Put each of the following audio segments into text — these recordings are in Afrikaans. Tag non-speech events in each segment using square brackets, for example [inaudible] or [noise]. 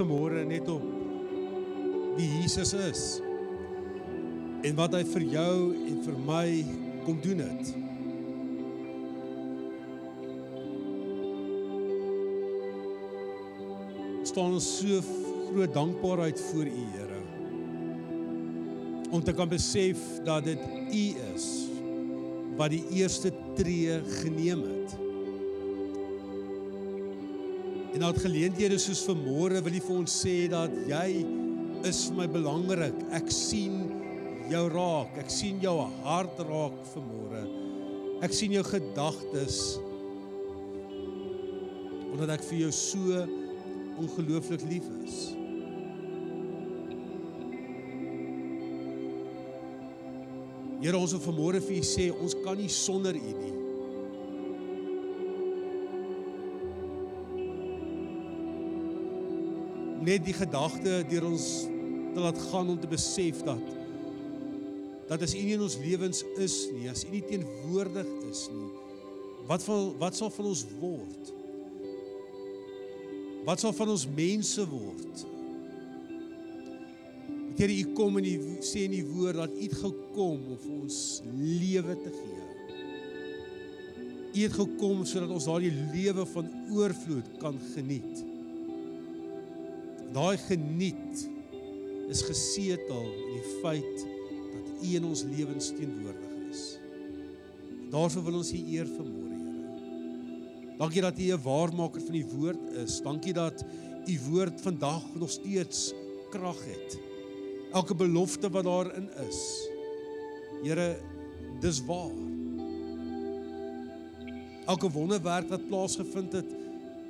vanmôre net op wie Jesus is en wat hy vir jou en vir my kom doen het. staan ons so groot dankbaarheid voor U Here. Om te kan besef dat dit U is wat die eerste tree geneem het. En dat geleenthede soos vanmôre wil U vir ons sê dat jy is vir my belangrik. Ek sien jou raak. Ek sien jou hart raak vanmôre. Ek sien jou gedagtes. Omdat ek vir jou so ongelooflik lief is. Here ons wil vanmôre vir u sê ons kan nie sonder u nie. Net die gedagte deur ons te laat gaan om te besef dat dat as u nie in ons lewens is nie, as u nie teenwoordig is nie, wat van wat sal van ons word? Wat sal van ons mense word? Here, U kom en U sê in U woord dat U het gekom om vir ons lewe te gee. U het gekom sodat ons daardie lewe van oorvloed kan geniet. Daai geniet is gesetel in die feit dat U in ons lewens teenwoordig is. Daarvoor wil ons U eer vanmôre. Dankie dat U 'n waarmaker van die woord is. Dankie dat U woord vandag nog steeds krag het. Elke belofte wat daarin is. Here, dis waar. Elke wonderwerk wat plaasgevind het,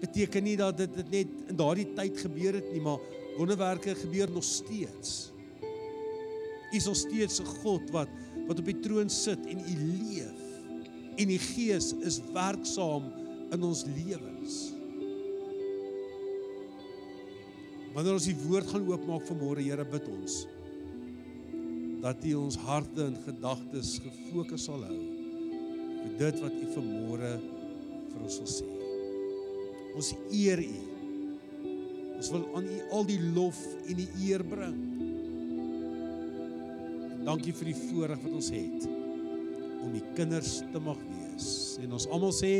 beteken nie dat dit, dit net in daardie tyd gebeur het nie, maar wonderwerke gebeur nog steeds. U is nog steeds 'n God wat wat op die troon sit en U leef. En die Gees is werksaam in ons lewens. Wanneer ons die woord gaan oopmaak vanmôre, Here, bid ons dat U ons harte en gedagtes gefokus sal hou vir dit wat U vanmôre vir ons wil sê. Ons eer U. Ons wil aan U al die lof en die eer bring. En dankie vir die voorreg wat ons het om U kinders te mag wees. En ons almal sê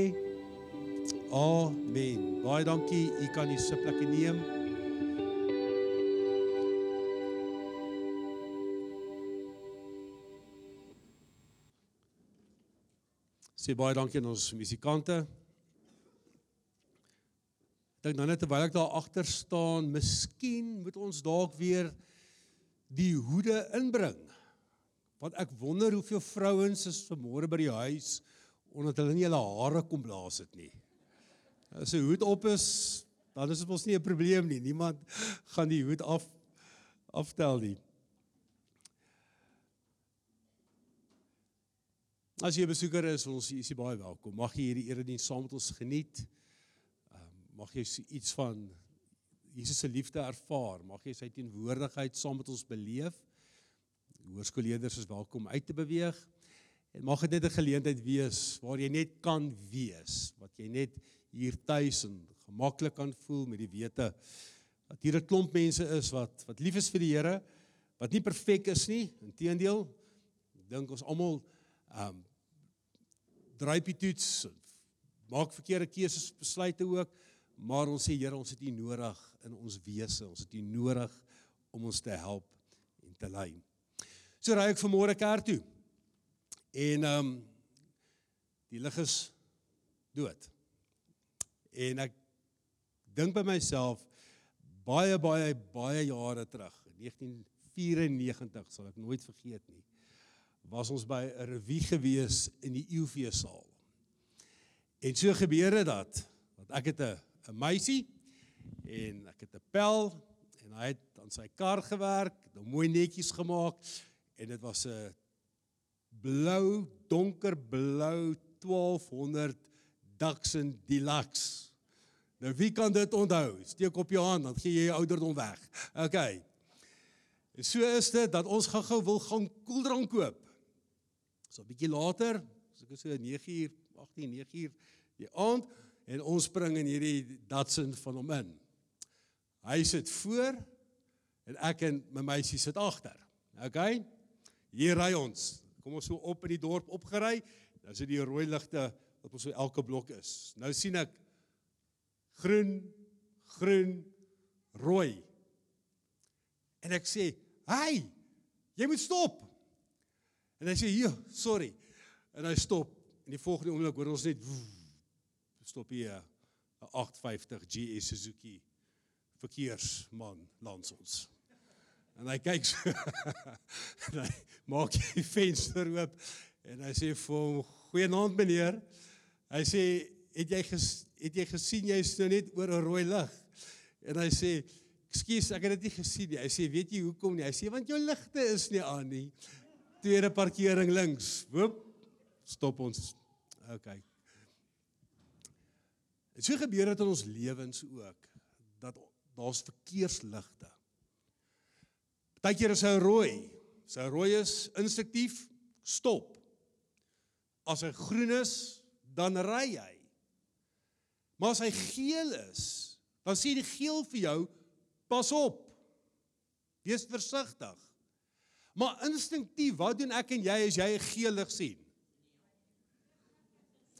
Amen. Baie dankie. U kan die sitplekke neem. Sê baie dankie aan ons musikante. Dink nou net terwyl ek daar agter staan, miskien moet ons dalk weer die hoede inbring. Want ek wonder hoeveel vrouens is vanmôre by die huis omdat hulle nie hulle hare kom blaas het nie. As 'n hoed op is, dan is dit mos nie 'n probleem nie. Niemand [laughs] gaan die hoed af aftel nie. As jy besoeker is, ons is jy baie welkom. Mag jy hierdie erediens saam met ons geniet. Mag jy iets van Jesus se liefde ervaar. Mag jy sy teenwoordigheid saam met ons beleef. Hoërskoolleerders is welkom uit te beweeg. En mag dit net 'n geleentheid wees waar jy net kan wees, wat jy net hier tuis en gemaklik kan voel met die wete dat hier 'n klomp mense is wat wat lief is vir die Here, wat nie perfek is nie, inteendeel. Ek dink ons almal ehm um, drypie toets, maak verkeerde keuses, besluite ook, maar ons sê Here, ons het U nodig in ons wese, ons het U nodig om ons te help en te lei. So ry ek vanmôre kerk toe. En ehm um, die lig is dood. En ek dink by myself baie baie baie jare terug, 1994 sal ek nooit vergeet nie. Was ons by 'n revue gewees in die UV saal. En so gebeur dit dat want ek het 'n 'n meisie en ek het 'n pel en hy het aan sy kar gewerk, hom mooi netjies gemaak en dit was 'n blou, donkerblou 1200 Datsun Deluxe. Nou wie kan dit onthou? Steek op jou hand, dan gee jy jou ouderdom weg. OK. En so is dit dat ons gou-gou wil gaan koeldrank koop. So 'n bietjie later, so ek so 9uur, 18, 9uur die aand en ons spring in hierdie Datsun van hom in. Hy sit voor en ek en my meisie sit agter. OK? Hier ry ons. Kom ons so op in die dorp opgery. Is dit die rooi ligte wat ons so elke blok is. Nou sien ek groen, groen, rooi. En ek sê, "Hey, jy moet stop." En hy sê, "Ja, sorry." En hy stop. En die volgende oomblik hoor ons net stop hier 'n 850 GS Suzuki verkeersman langs ons. En hy kyk so. [laughs] en hy maak die venster oop en hy sê vir hom, "Goeienaand meneer." Hy sê, "Het jy ges, het jy gesien jy's nou net oor 'n rooi lig?" En hy sê, "Ekskuus, ek het dit nie gesien nie." Hy sê, "Weet jy hoekom nie?" Hy sê, "Want jou ligte is nie aan nie." Tweede parkering links. Woep. Stop ons. OK. Dit so gebeur dit in ons lewens ook dat daar's verkeersligte. Partykeer is hy rooi. Sy rooi is instinktief stop. As hy groen is, dan ry hy. Maar as hy geel is, dan sê die geel vir jou pas op. Wees versigtig. Maar instinktief, wat doen ek en jy as jy 'n geel lig sien?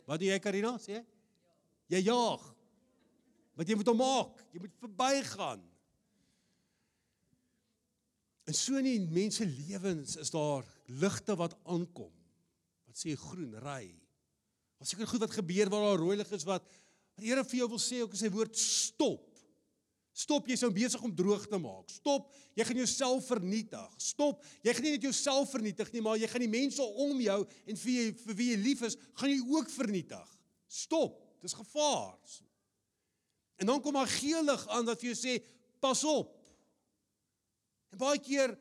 Wat doen jy Karina sê? Jy jaag. Wat jy moet hom maak, jy moet verbygaan. En so in die mense lewens is daar ligte wat aankom. Wat sê groen ry. Wat seker goed wat gebeur waar daar rooi lig is wat wat die Here vir jou wil sê ook in sy woord stop. Stop, jy's nou besig om droog te maak. Stop, jy gaan jouself vernietig. Stop, jy gaan nie net jouself vernietig nie, maar jy gaan die mense om jou en vir wie vir wie jy lief is, gaan jy ook vernietig. Stop, dis gevaar. En dan kom daar geel lig aan wat vir jou sê, pas op. En baie keer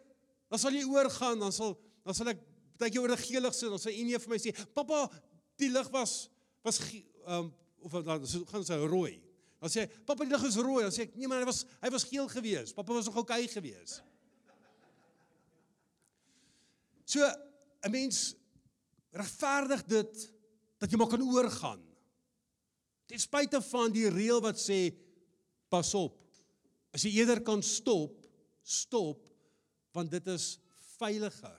dan sal jy oorgaan, dan sal dan sal ek baie keer oor 'n geel lig sit, dan sal een vir my sê, "Pappa, die lig was was ehm um, of dan gaan sy rooi." Dan sê hy, "Pappa, die lig is rooi." Dan sê ek, "Nee, maar hy was hy was geel gewees. Pappa was nog oukei okay gewees." So 'n mens regverdig dit dat jy maar kan oorgaan. Ten spyte van die reël wat sê pas op. As jy eerder kan stop, stop want dit is veiliger.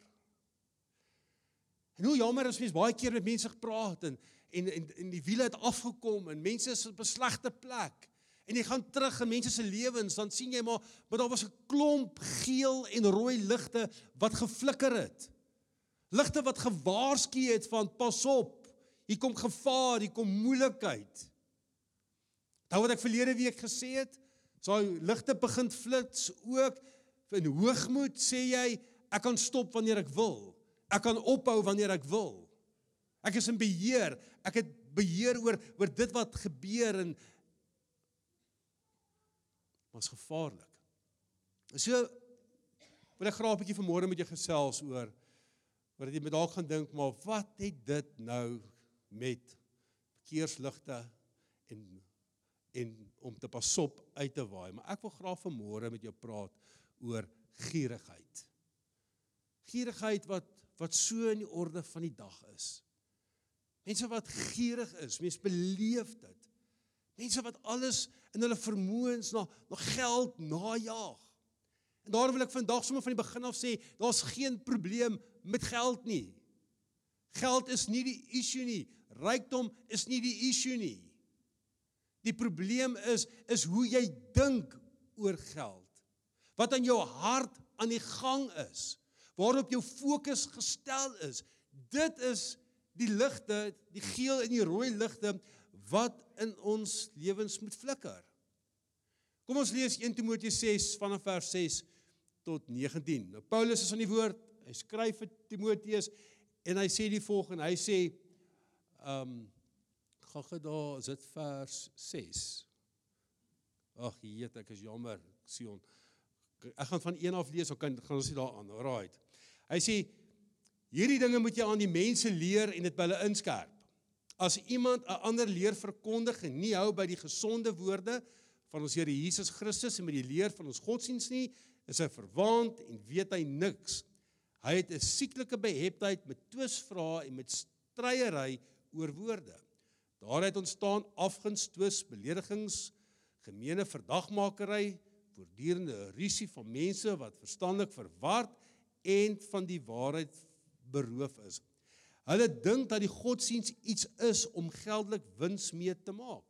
En hoe jammer is mens baie keer met mense gepraat en en en, en die wiele het afgekom en mense is op 'n slegte plek. En jy gaan terug in mense se lewens, dan sien jy maar maar daar was 'n klomp geel en rooi ligte wat geflikker het. Ligte wat gewaarsku het van pas op. Hier kom gevaar, hier kom moeilikheid. Nou wat ek verlede week gesê het, sou ligte begin flits ook in hoogmoed sê jy ek kan stop wanneer ek wil. Ek kan ophou wanneer ek wil. Ek is in beheer. Ek het beheer oor oor dit wat gebeur en was gevaarlik. So wil ek graag 'n bietjie vanmôre met jou gesels oor wat jy met dalk gaan dink maar wat het dit nou met verkeersligte en en om te pasop uit te waai. Maar ek wil graag vanmôre met jou praat oor gierigheid. Gierigheid wat wat so in die orde van die dag is. Mense wat gierig is, mense beleef dit. Mense wat alles in hulle vermoëns na na geld najag. En daarom wil ek vandag sommer van die begin af sê, daar's geen probleem met geld nie. Geld is nie die issue nie. Rykdom is nie die issue nie. Die probleem is is hoe jy dink oor geld. Wat aan jou hart aan die gang is. Waarop jou fokus gestel is. Dit is die ligte, die geel en die rooi ligte wat in ons lewens moet flikker. Kom ons lees 1 Timoteus 6 vanaf vers 6 tot 19. Nou Paulus is aan die woord. Hy skryf vir Timoteus en hy sê die volgende. Hy sê ehm um, gaga daar is dit vers 6. Ag, jeet, ek is jammer, Sion. Ek gaan van 1 af lees, dan gaan ons nie daaraan. Alraight. Hy sê Hierdie dinge moet jy aan die mense leer en dit by hulle inskerp. As iemand 'n ander leer verkondig en nie hou by die gesonde woorde van ons Here Jesus Christus en met die leer van ons godsdiens nie, is hy verwaand en weet hy niks. Hy het 'n sieklike beheptheid met twisvrae en met stryery oor woorde. Daaruit ontstaan afguns, twis, beledigings, gemeene verdagmakery, voortdurende rusie van mense wat verstandelik verward en van die waarheid beroof is. Hulle dink dat die godsdiens iets is om geldelik wins mee te maak.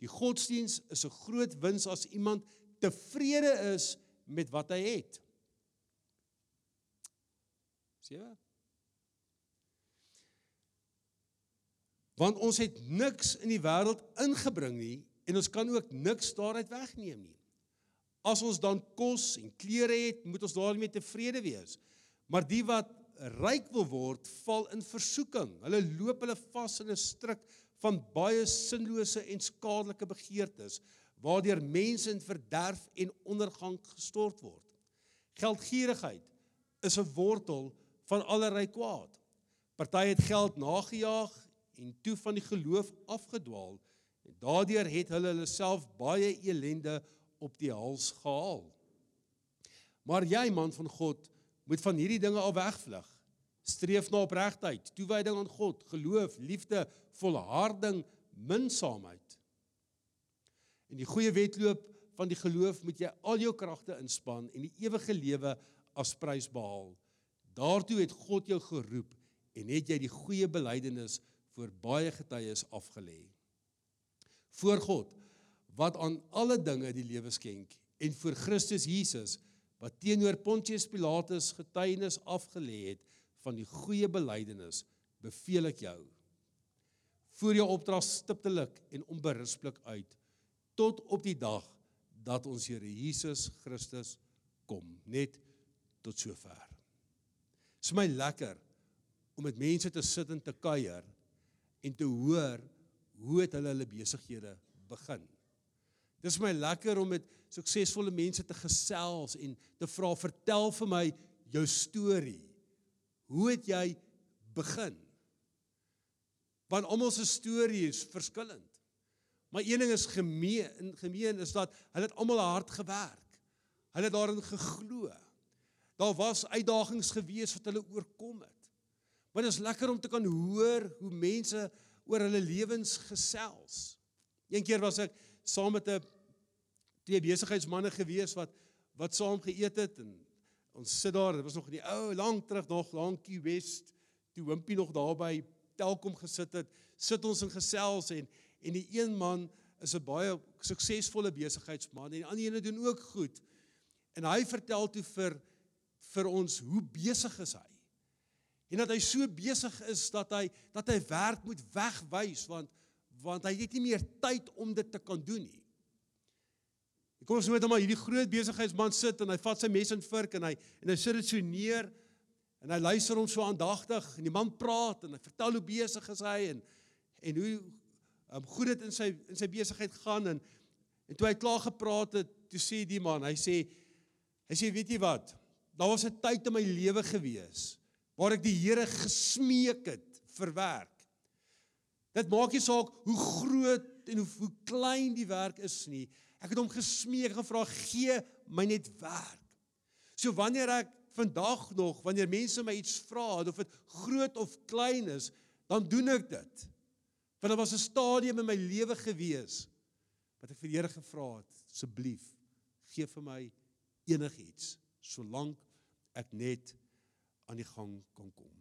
Die godsdiens is 'n groot wins as iemand tevrede is met wat hy het. Sien Want ons het niks in die wêreld ingebring nie en ons kan ook niks daaruit wegneem nie. As ons dan kos en klere het, moet ons daarmee tevrede wees. Maar die wat ryk wil word, val in versoeking. Hulle loop hulle vas in 'n struik van baie sinlose en skadelike begeertes waardeur mense in verderf en ondergang gestort word. Geldgierigheid is 'n wortel van allerlei kwaad. Party het geld nagejaag en toe van die geloof afgedwaal en daardeur het hulle hulle self baie elende op die hals gehaal. Maar jy man van God, moet van hierdie dinge al wegvlug. Streef na opregtheid, toewyding aan God, geloof, liefde, volharding, minsaamheid. In die goeie wedloop van die geloof moet jy al jou kragte inspann en die ewige lewe as prys behaal. Daartoe het God jou geroep en het jy die goeie belydenis voor baie getuies afgelê. Voor God wat aan alle dinge die lewe skenk en voor Christus Jesus wat teenoor Pontius Pilatus getuienis afgelê het van die goeie belydenis, beveel ek jou. Voer jou opdrag stiptelik en onberispelik uit tot op die dag dat ons Here Jesus Christus kom, net tot sover. Dit is my lekker om met mense te sit en te kuier en te hoor hoe het hulle hulle besighede begin. Dis my lekker om met suksesvolle mense te gesels en te vra vertel vir my jou storie. Hoe het jy begin? Want almal se storie is verskillend. Maar een ding is gemeen, gemeen is dat hulle het almal hard gewerk. Hulle het daarin geglo. Daar was uitdagings gewees wat hulle oorkom het. Maar dit is lekker om te kan hoor hoe mense oor hulle lewens gesels. Een keer was ek saam met 'n twee besigheidsmense gewees wat wat saam geëet het en ons sit daar, dit was nog in die ou lank terug nog lankie West, toe Wimpie nog daar by Telkom gesit het, sit ons in gesels en en die een man is 'n baie suksesvolle besigheidsman en die ander ene doen ook goed. En hy vertel toe vir vir ons hoe besig is hy. En dat hy so besig is dat hy dat hy werk moet wegwys want want hy het nie meer tyd om dit te kan doen nie. Ek kom ons moet hom maar hierdie groot besigheidsman sit en hy vat sy mes en vurk en hy en hy sit dit so neer en hy luister hom so aandagtig en die man praat en hy vertel hoe besig hy en en hoe um, goed dit in sy in sy besigheid gaan en en toe hy klaar gepraat het, toe sê die man, hy sê hy sê weet jy wat? Daar was 'n tyd in my lewe gewees waar ek die Here gesmeek het vir werk. Dit maak nie saak hoe groot en hoe, hoe klein die werk is nie. Ek het hom gesmeek gevra gee my net werk. So wanneer ek vandag nog wanneer mense my iets vra of dit groot of klein is, dan doen ek dit. Want dit was 'n stadium in my lewe gewees wat ek vir die Here gevra het, asseblief gee vir my enigiets solank ek net aan die gang kan kom.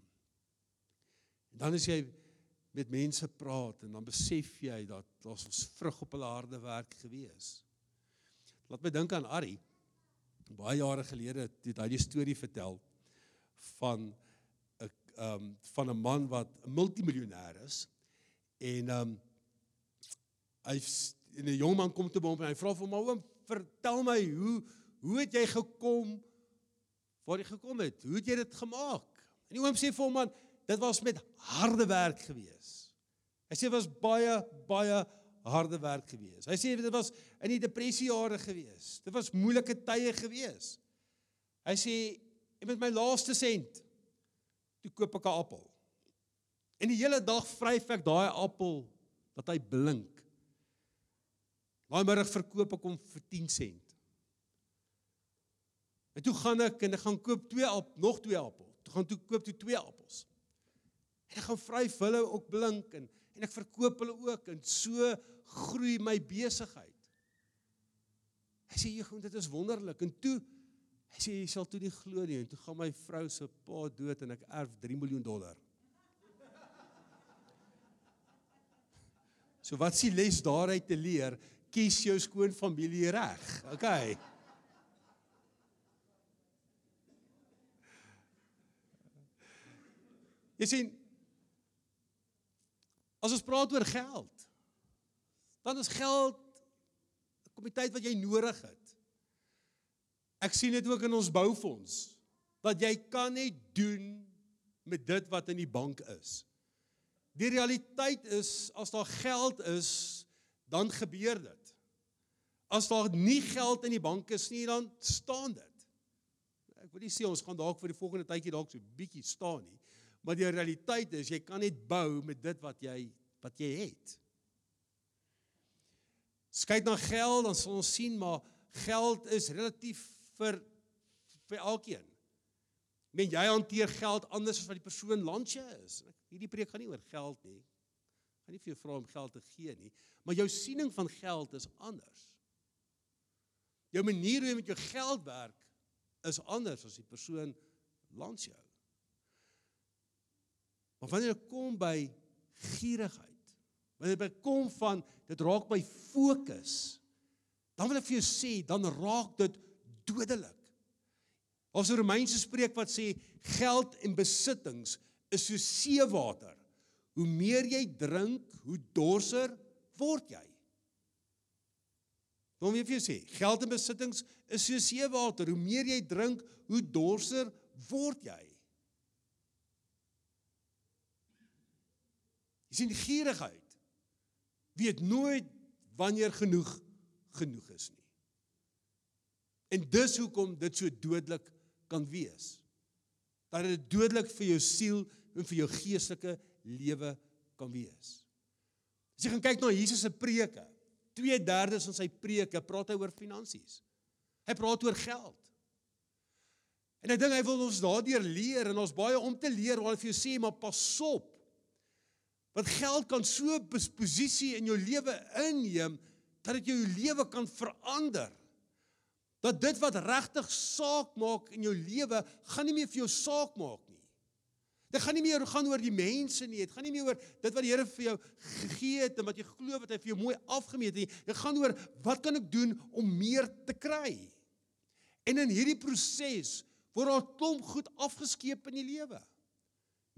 En dan is jy met mense praat en dan besef jy dat daar's ons vrug op hulle harde werk gewees. Laat my dink aan Ari. Baie jare gelede het hy die storie vertel van 'n ehm um, van 'n man wat 'n multimiljonair is en ehm um, hy 'n jong man kom te hom en hy vra vir hom oom vertel my hoe hoe het jy gekom waar jy gekom het? Hoe het jy dit gemaak? En die oom sê vir hom man dit was met harde werk gewees. Hy sê dit was baie baie harde werk gewees. Hy sê dit was in die depressiejare gewees. Dit was moeilike tye gewees. Hy sê met my laaste sent toe koop ek 'n appel. En die hele dag vryf ek daai appel dat hy blink. Daai middag verkoop ek hom vir 10 sent. En toe gaan ek en ek gaan koop twee appels, nog twee appels. Toe gaan toe koop toe twee appels. En ek gaan vryf hulle ook blink en en ek verkoop hulle ook en so groei my besigheid. Hy sê jy gaan dit is wonderlik en toe hy sê jy sal toe nie glo nie en toe gaan my vrou se pa dood en ek erf 3 miljoen dollar. So wat s'ie les daaruit te leer? Kies jou skoon familie reg. OK. Jy sien as ons praat oor geld, dan is geld 'n komiteit wat jy nodig het. Ek sien dit ook in ons boufonds dat jy kan net doen met dit wat in die bank is. Die realiteit is as daar geld is, dan gebeur dit. As daar nie geld in die bank is nie, dan staan dit. Ek wil nie sê ons gaan dalk vir die volgende tydjie dalk so bietjie staan nie, maar die realiteit is jy kan net bou met dit wat jy wat jy het. Kyk na geld, dan sal ons sien maar geld is relatief vir vir elkeen. Men jy hanteer geld anders as wat die persoon jou is. Hierdie preek gaan nie oor geld nie. Gaan nie vir jou vra om geld te gee nie, maar jou siening van geld is anders. Jou manier hoe jy met jou geld werk is anders as die persoon langs jou. Maar wanneer dit kom by gierigheid, wanneer dit kom van dit raak by fokus, dan wil ek vir jou sê, dan raak dit dodelik. Ons Romeinse spreek wat sê geld en besittings is so seewater. Hoe meer jy drink, hoe dorser word jy. Kom weer vir jou sê, geld en besittings is so seewater. Hoe meer jy drink, hoe dorser word jy. Jy sien gierigheid weet nooit wanneer genoeg genoeg is nie. En dis hoekom dit so dodelik kan wees. Dat dit dodelik vir jou siel en vir jou geestelike lewe kan wees. As jy gaan kyk na Jesus se preke, 2/3 van sy preke praat hy oor finansies. Hy praat oor geld. En ek dink hy wil ons daardeur leer en ons baie om te leer waar hy vir jou sê maar pas op. Want geld kan so 'n posisie in jou lewe inneem dat dit jou lewe kan verander dat dit wat regtig saak maak in jou lewe gaan nie meer vir jou saak maak nie. Dit gaan nie meer gaan oor die mense nie, dit gaan nie meer oor dit wat die Here vir jou gegee het en wat jy glo wat hy vir jou mooi afgemeet het nie. Dit gaan oor wat kan ek doen om meer te kry? En in hierdie proses word daar klomp goed afgeskeep in die lewe.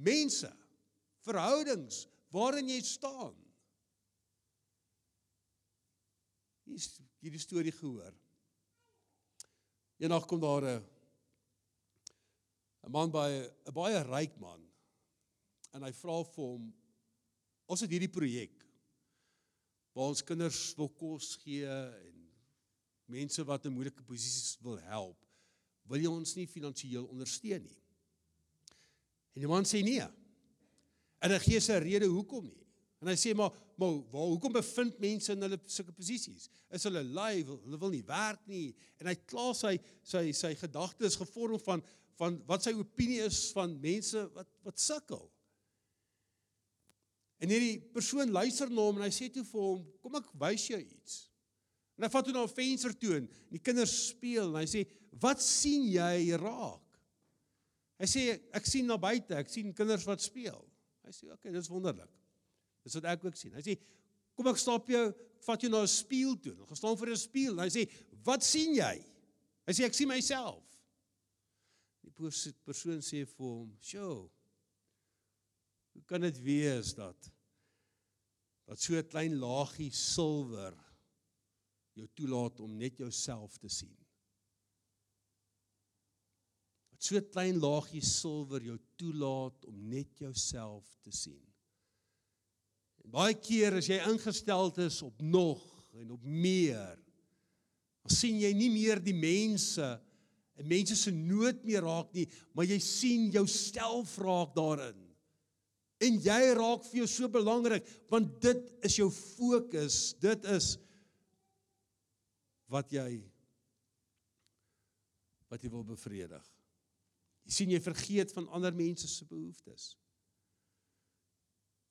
Mense, verhoudings waarin jy staan. Is hierdie storie gehoor. Eendag kom daar 'n 'n man by 'n baie ryk man en hy vra vir hom ons het hierdie projek waar ons kinders wil kos gee en mense wat in moeilike posisies wil help wil jy ons nie finansiëel ondersteun nie en die man sê nee en hy gee sy rede hoekom nie En hy sê maar maar waar hoekom bevind mense in hulle sulke posisies? Is hulle lui, hulle wil nie werk nie en hy kla sy sy sy gedagtes gevorm van van wat sy opinie is van mense wat wat sukkel. En hierdie persoon luister na hom en hy sê toe vir hom, "Kom ek wys jou iets." En hy vat toe na 'n venster toe en die kinders speel en hy sê, "Wat sien jy raak?" Hy sê, "Ek sien na buite, ek sien kinders wat speel." Hy sê, "Oké, okay, dis wonderlik." Dis wat ek ook sien. Hy sê, "Kom ek stap jou, vat jou na 'n spieël toe." Ons staan voor 'n spieël. Hy sê, "Wat sien jy?" Hy sê, "Ek sien myself." Die persoon sê vir hom, "Sjoe. Hoe kan dit wees dat dat so 'n klein laagie silwer jou toelaat om net jouself te sien?" Dat so klein laagie silwer jou toelaat om net jouself te sien. Baie keer as jy ingestel is op nog en op meer, dan sien jy nie meer die mense en mense se nood meer raak nie, maar jy sien jouself raak daarin. En jy raak vir jou so belangrik want dit is jou fokus, dit is wat jy wat jy wil bevredig. Jy sien jy vergeet van ander mense se behoeftes.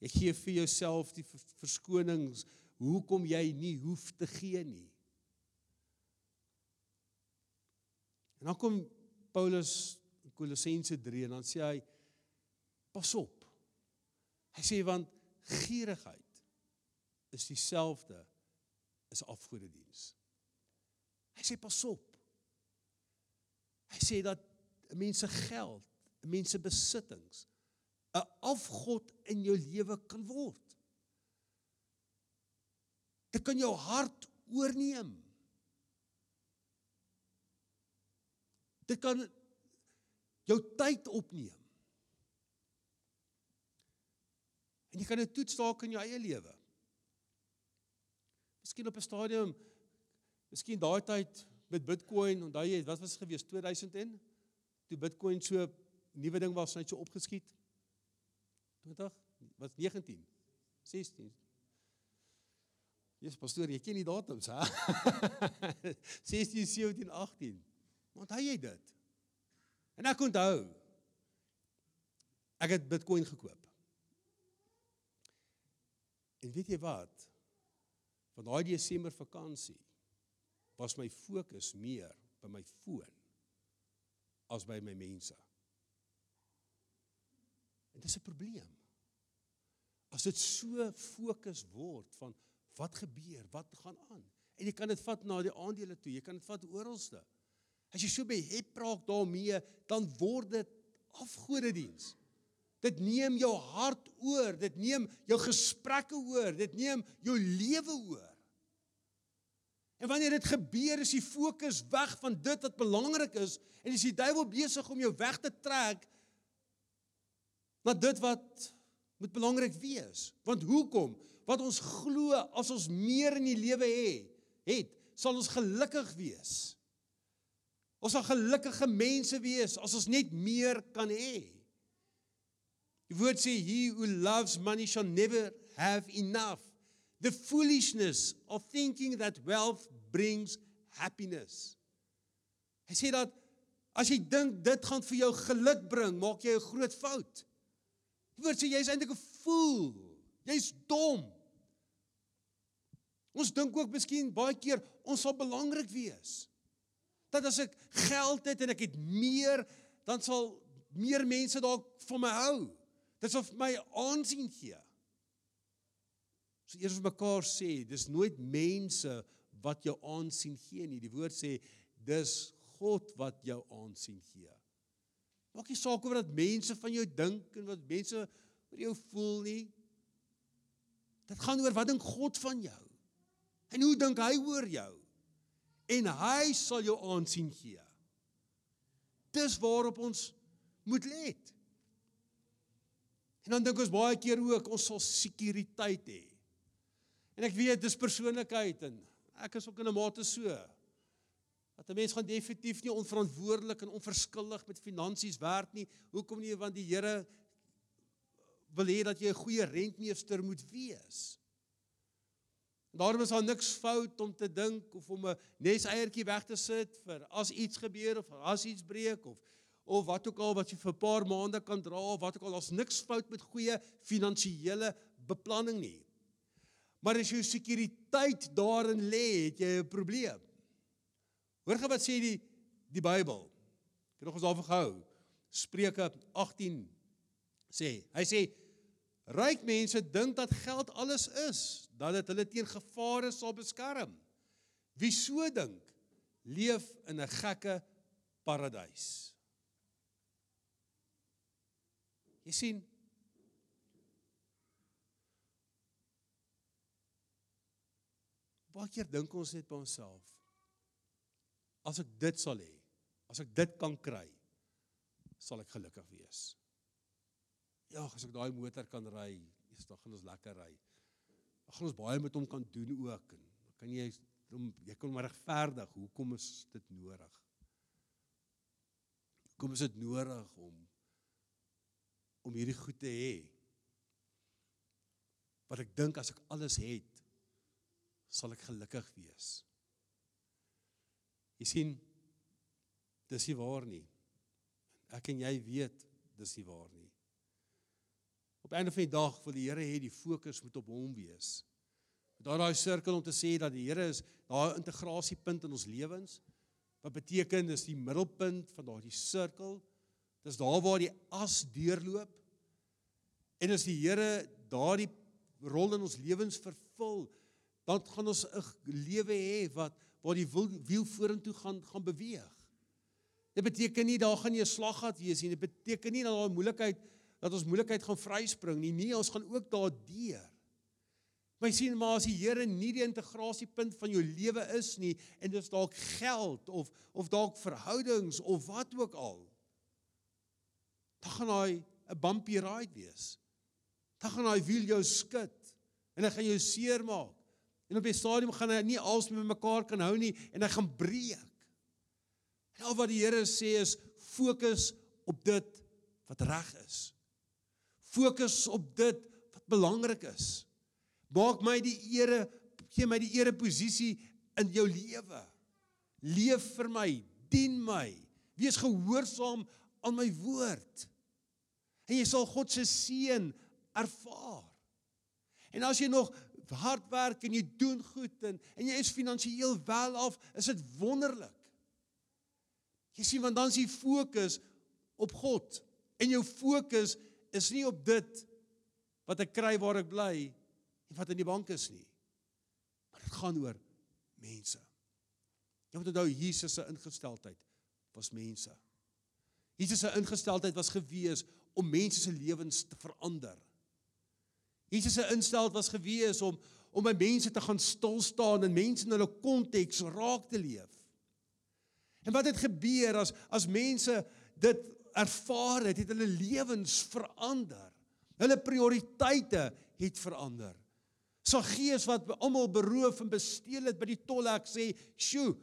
Jy gee vir jouself die verskonings hoekom jy nie hoef te gee nie. En dan kom Paulus in Kolossense 3 en dan sê hy pas op. Hy sê want gierigheid is dieselfde as afgodediens. Hy sê pas op. Hy sê dat mense geld, mense besittings 'n afgod in jou lewe kan word. Dit kan jou hart oorneem. Dit kan jou tyd opneem. En jy kan dit toets dalk in jou eie lewe. Miskien op 'n stadium, miskien daai tyd met Bitcoin, onthou jy, wat was gewees 2000 en toe Bitcoin so nuwe ding was, net so opgeskiet. 20 was 19 16 Jesus pastoor, jy ken die datums, hè? 16, 17, 18. Onthou jy dit? En ek onthou ek het Bitcoin gekoop. En weet jy wat? Van daai Desember vakansie was my fokus meer by my foon as by my mense. En dis 'n probleem. As dit so fokus word van wat gebeur, wat gaan aan? En jy kan dit vat na die aandele toe, jy kan dit vat oralste. As jy so behep raak daarmee, dan word dit afgodediens. Dit neem jou hart oor, dit neem jou gesprekke oor, dit neem jou lewe oor. En wanneer dit gebeur, is die fokus weg van dit wat belangrik is en is die duiwel besig om jou weg te trek na dit wat moet belangrik wees. Want hoekom? Wat ons glo as ons meer in die lewe het, het, sal ons gelukkig wees. Ons sal gelukkige mense wees as ons net meer kan hê. Die woord sê he who loves money shall never have enough. The foolishness of thinking that wealth brings happiness. Hy sê dat as jy dink dit gaan vir jou geluk bring, maak jy 'n groot fout. Die woord sê jy's eintlik 'n fool. Jy's dom. Ons dink ook miskien baie keer ons sal belangrik wees. Dat as ek geld het en ek het meer, dan sal meer mense dalk van my hou. Dit sal vir my aansien gee. So eers vir mekaar sê, dis nooit mense wat jou aansien gee nie. Die woord sê dis God wat jou aansien gee. Maak nie saak oor wat mense van jou dink en wat mense oor jou voel nie. Dit gaan oor wat dink God van jou? En hoe dink hy oor jou? En hy sal jou aansien gee. Dis waarop ons moet let. En dan dink ons baie keer ook ons sal sekuriteit hê. En ek weet dis persoonlikheid en ek is ook in 'n mate so. Dat 'n mens gaan definitief nie onverantwoordelik en onverskillig met finansies werk nie. Hoekom nie? Want die Here wil hê dat jy 'n goeie rentmeester moet wees. Daarom is daar niks fout om te dink of om 'n neseiertjie weg te sit vir as iets gebeur of as iets breek of of wat ook al wat jy vir 'n paar maande kan dra of wat ook al daar's niks fout met goeie finansiële beplanning nie. Maar as jou sekuriteit daarin lê, het jy 'n probleem. Hoor gou wat sê die die Bybel. Ek het nog ons daarvoor gehou. Spreuke 18 sê. Hy sê ryk mense dink dat geld alles is, dat dit hulle teen gevare sal beskerm. Wie so dink, leef in 'n gekke paradys. Jy sien Baie keer dink ons net by onsself. As ek dit sal hê, as ek dit kan kry, sal ek gelukkig wees. Ja, as ek daai motor kan ry, is dan gaan ons lekker ry. Dan gaan ons baie met hom kan doen ook en kan jy om jy kan maar regverdig hoekom is dit nodig? Hoekom is dit nodig om om hierdie goed te hê. Wat ek dink as ek alles het, sal ek gelukkig wees. Jy sien, dis nie waar nie. Ek en jy weet dis nie waar nie. Op einde van die dag wil die Here hê die fokus moet op hom wees. Daar daai sirkel om te sê dat die Here is daai integrasiepunt in ons lewens wat beteken is die middelpunt van daardie sirkel. Dis daar waar die as deurloop. En as die Here daardie rol in ons lewens vervul, dan gaan ons 'n lewe hê wat waar die wiel, wiel vorentoe gaan gaan beweeg. Dit beteken nie daar gaan nie 'n slaggat wees nie. Dit beteken nie dat daar 'n moeilikheid dat ons moeilikheid gaan vryspring nie. Nee, ons gaan ook daardeur. Jy sien maar as die Here nie die integrasiepunt van jou lewe is nie en dit is dalk geld of of dalk verhoudings of wat ook al. Dan gaan hy 'n bumpy ride wees. Dan gaan hy wiel jou skud en hy gaan jou seermaak. En op die stadium gaan hy nie als met mekaar kan hou nie en hy gaan breek. En al wat die Here sê is fokus op dit wat reg is. Fokus op dit wat belangrik is. Maak my die ere, gee my die ere posisie in jou lewe. Leef vir my, dien my. Wees gehoorsaam aan my woord. En jy sal God se seën ervaar. En as jy nog hard werk en jy doen goed en en jy is finansiëel wel af, is dit wonderlik. Jy sien want dan is die fokus op God en jou fokus is nie op dit wat ek kry waar ek bly en wat in die bank is nie. Maar dit gaan oor mense. Jy moet onthou Jesus se ingesteldheid was mense. Jesus se ingesteldheid was gewees om mense se lewens te verander. Jesus se instel was gewees om om by mense te gaan stil staan en mense in hulle konteks raak te leef. En wat het gebeur as as mense dit ervaar het, het hulle lewens verander. Hulle prioriteite het verander. Saggeus wat almal beroof en besteel het by die tolhek sê, "Sjoe,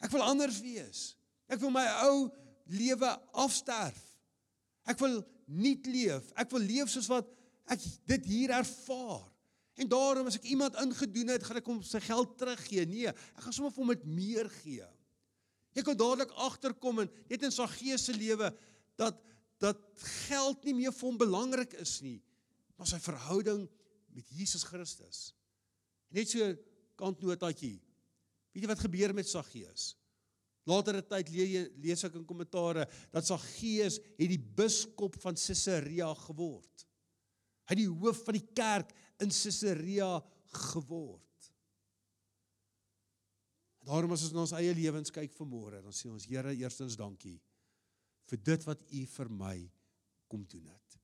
ek wil anders wees. Ek wil my ou lewe afsterf. Ek wil nuut leef. Ek wil leef soos wat ek dit hier ervaar." En daarom as ek iemand ingedoen het, gaan ek hom sy geld teruggee. Nee, ek gaan sommer vir hom met meer gee. Jy kan dadelik agterkom en net in Saggeus se lewe dat dat geld nie meer vir hom belangrik is nie, maar sy verhouding met Jesus Christus. Net so kantnotaatjie. Weet jy wat gebeur met Saggeus? Later 'n tyd lees ek in kommentare dat Saggeus het die biskop van Caesarea geword. Hy die hoof van die kerk in Caesarea geword. En daarom as ons na ons eie lewens kyk vanmôre, dan sê ons Here, eerstens dankie vir dit wat U vir my kom doen het.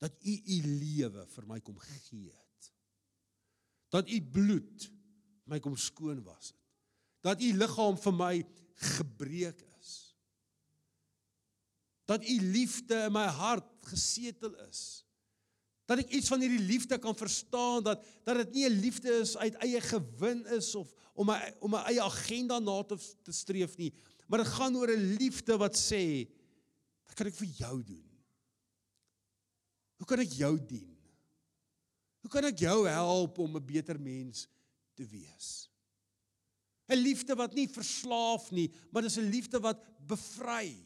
Dat U U lewe vir my kom gegee het. Dat U bloed my kom skoon was het. Dat U liggaam vir my gebreek is. Dat U liefde in my hart gesetel is dat ek iets van hierdie liefde kan verstaan dat dat dit nie 'n liefde is uit eie gewin is of om my om my eie agenda na te, te streef nie maar dit gaan oor 'n liefde wat sê wat kan ek vir jou doen? Hoe kan ek jou dien? Hoe kan ek jou help om 'n beter mens te wees? 'n liefde wat nie verslaaf nie maar dis 'n liefde wat bevry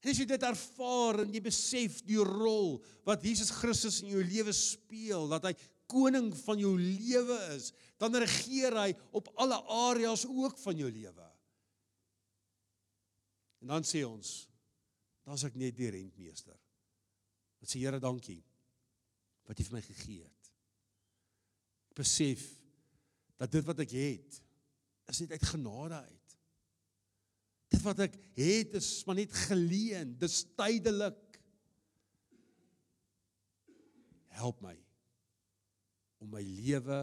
En as jy dit ervaar en jy besef die rol wat Jesus Christus in jou lewe speel, dat hy koning van jou lewe is, dan regeer hy op alle areas ook van jou lewe. En dan sê ons, dan's ek net die rentmeester. Wat sê Here, dankie wat jy vir my gegee het. Ek besef dat dit wat ek het is net uit genade uit. Dit wat ek het is maar net geleen, dis tydelik. Help my om my lewe,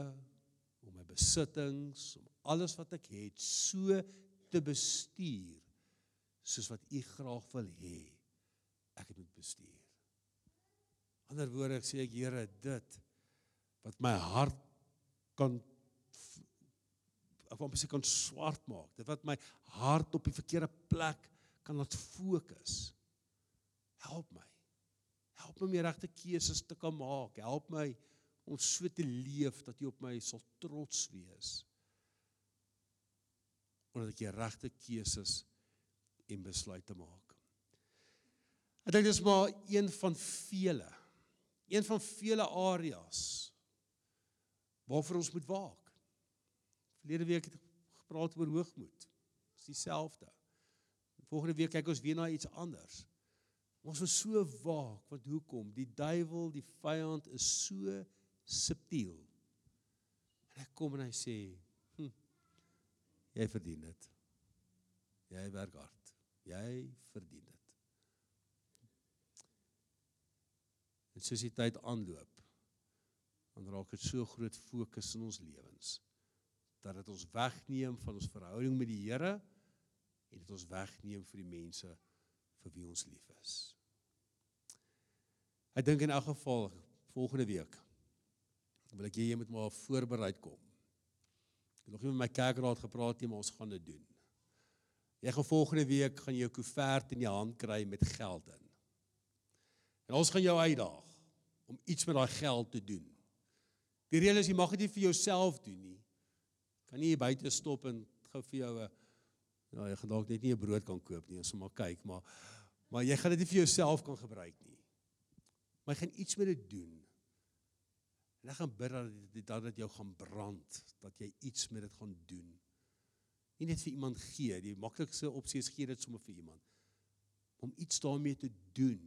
om my besittings, om alles wat ek het so te bestuur soos wat U graag wil hê ek moet bestuur. Ander woorde sê ek Here dit wat my hart kan of amper se kan swart maak. Dit wat my hart op die verkeerde plek kan laat fokus. Help my. Help my om die regte keuses te kan maak. Help my om so te leef dat jy op my sal trots wees. Omdat ek die regte keuses en besluite maak. Ek dink dis maar een van vele. Een van vele areas waarvoor ons moet waak. Verlede week het gepraat oor hoogmoed. Dis dieselfde. Volgende week kyk ons weer na iets anders. Ons is so waak want hoekom? Die duiwel, die vyand is so subtiel. En hy kom en hy sê, hm, jy verdien dit. Jy werk hard. Jy verdien dit. En soos die tyd aanloop, dan raak dit so groot fokus in ons lewens dat dit ons wegneem van ons verhouding met die Here en dit ons wegneem vir die mense vir wie ons lief is. Ek dink in elk geval volgende week wil ek hê jy moet maar voorbereid kom. Ek het nog nie met my kerkraad gepraat nie, maar ons gaan dit doen. Jy gaan volgende week gaan jy 'n koevert in die hand kry met geld in. En ons gaan jou uitdaag om iets met daai geld te doen. Die reël is jy mag dit nie vir jouself doen nie. Kan nie hier buite stop en gou vir jou 'n ja, jy gaan dalk net nie 'n brood kan koop nie, ons moet maar kyk, maar maar jy gaan dit nie vir jouself kan gebruik nie. Maar jy gaan iets met dit doen. En ek gaan bid dat dat dit jou gaan brand, dat jy iets met dit gaan doen. Nie net vir iemand gee, die maklikste opsie is gee dit sommer vir iemand. Om iets daarmee te doen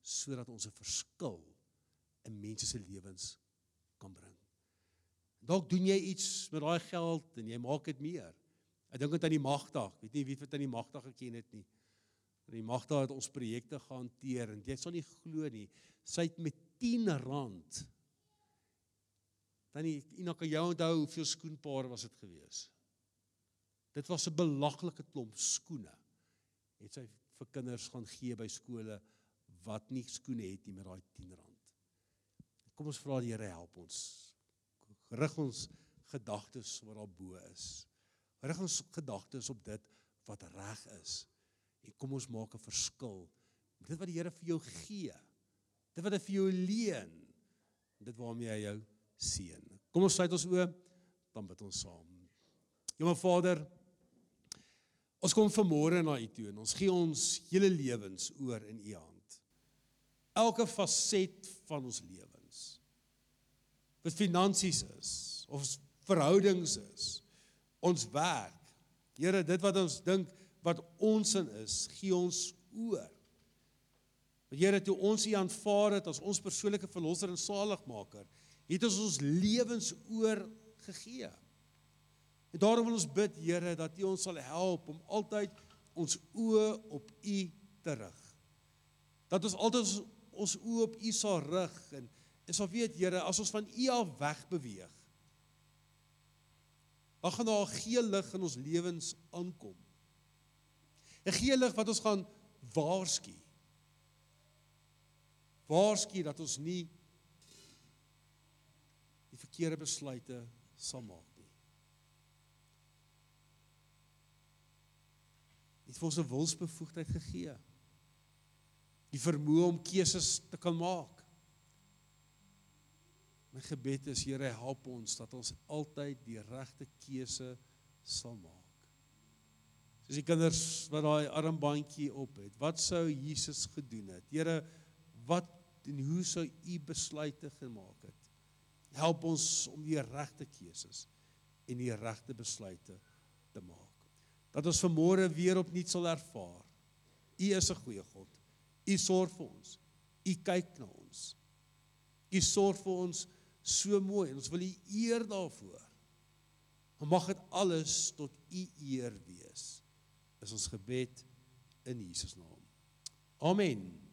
sodat ons 'n verskil in mense se lewens. Dalk doen jy iets met daai geld en jy maak dit meer. Ek dink aan die magdag. Weet nie wie het aan die magdag geken het nie. Die magdag het ons projekte gehanteer en jy sal nie glo nie. Sy het met 10 rand dan Ina kan jy onthou hoeveel skoenpare was dit gewees? Dit was 'n belaglike klomp skoene. Het sy vir kinders gaan gee by skole wat nie skoene het nie met daai 10 rand. Kom ons vra die Here help ons. Rig ons gedagtes wat daar bo is. Rig ons gedagtes op dit wat reg is. En kom ons maak 'n verskil. Dit wat die Here vir jou gee. Dit wat hy vir jou leen. Dit waarmee hy jou seën. Kom ons sluit ons oë dan bid ons saam. Hemel Vader, ons kom vanmôre na U toe en ons gee ons hele lewens oor in U hand. Elke faset van ons lewe wat finansies is of verhoudings is, ons werk. Here, dit wat ons dink wat ons in is, gee ons oor. Want Here, toe ons U aanvaar het as ons persoonlike verlosser en saligmaker, het ons ons lewens oorgegee. En daarom wil ons bid, Here, dat U ons sal help om altyd ons oë op U te rig. Dat ons altyd ons oë op U sal rig en is of weet Here, as ons van U af weg beweeg, dan gaan daar 'n geel lig in ons lewens aankom. 'n Geel lig wat ons gaan waarsku. Waarsku dat ons nie die verkeerde besluite sal maak nie. Dit word 'n wilsbevoegdheid gegee. Die vermoë om keuses te kan maak. My gebed is Here help ons dat ons altyd die regte keuse sal maak. Soos die kinders wat daai armbandjie op het. Wat sou Jesus gedoen het? Here, wat en hoe sou u besluite gemaak het? Help ons om die regte keuses en die regte besluite te maak. Dat ons vanmôre weer opnuut sal ervaar. U is 'n goeie God. U sorg vir ons. U kyk na ons. U sorg vir ons so mooi en ons wil U eer daarvoor. En mag dit alles tot U eer wees. Is ons gebed in Jesus naam. Amen.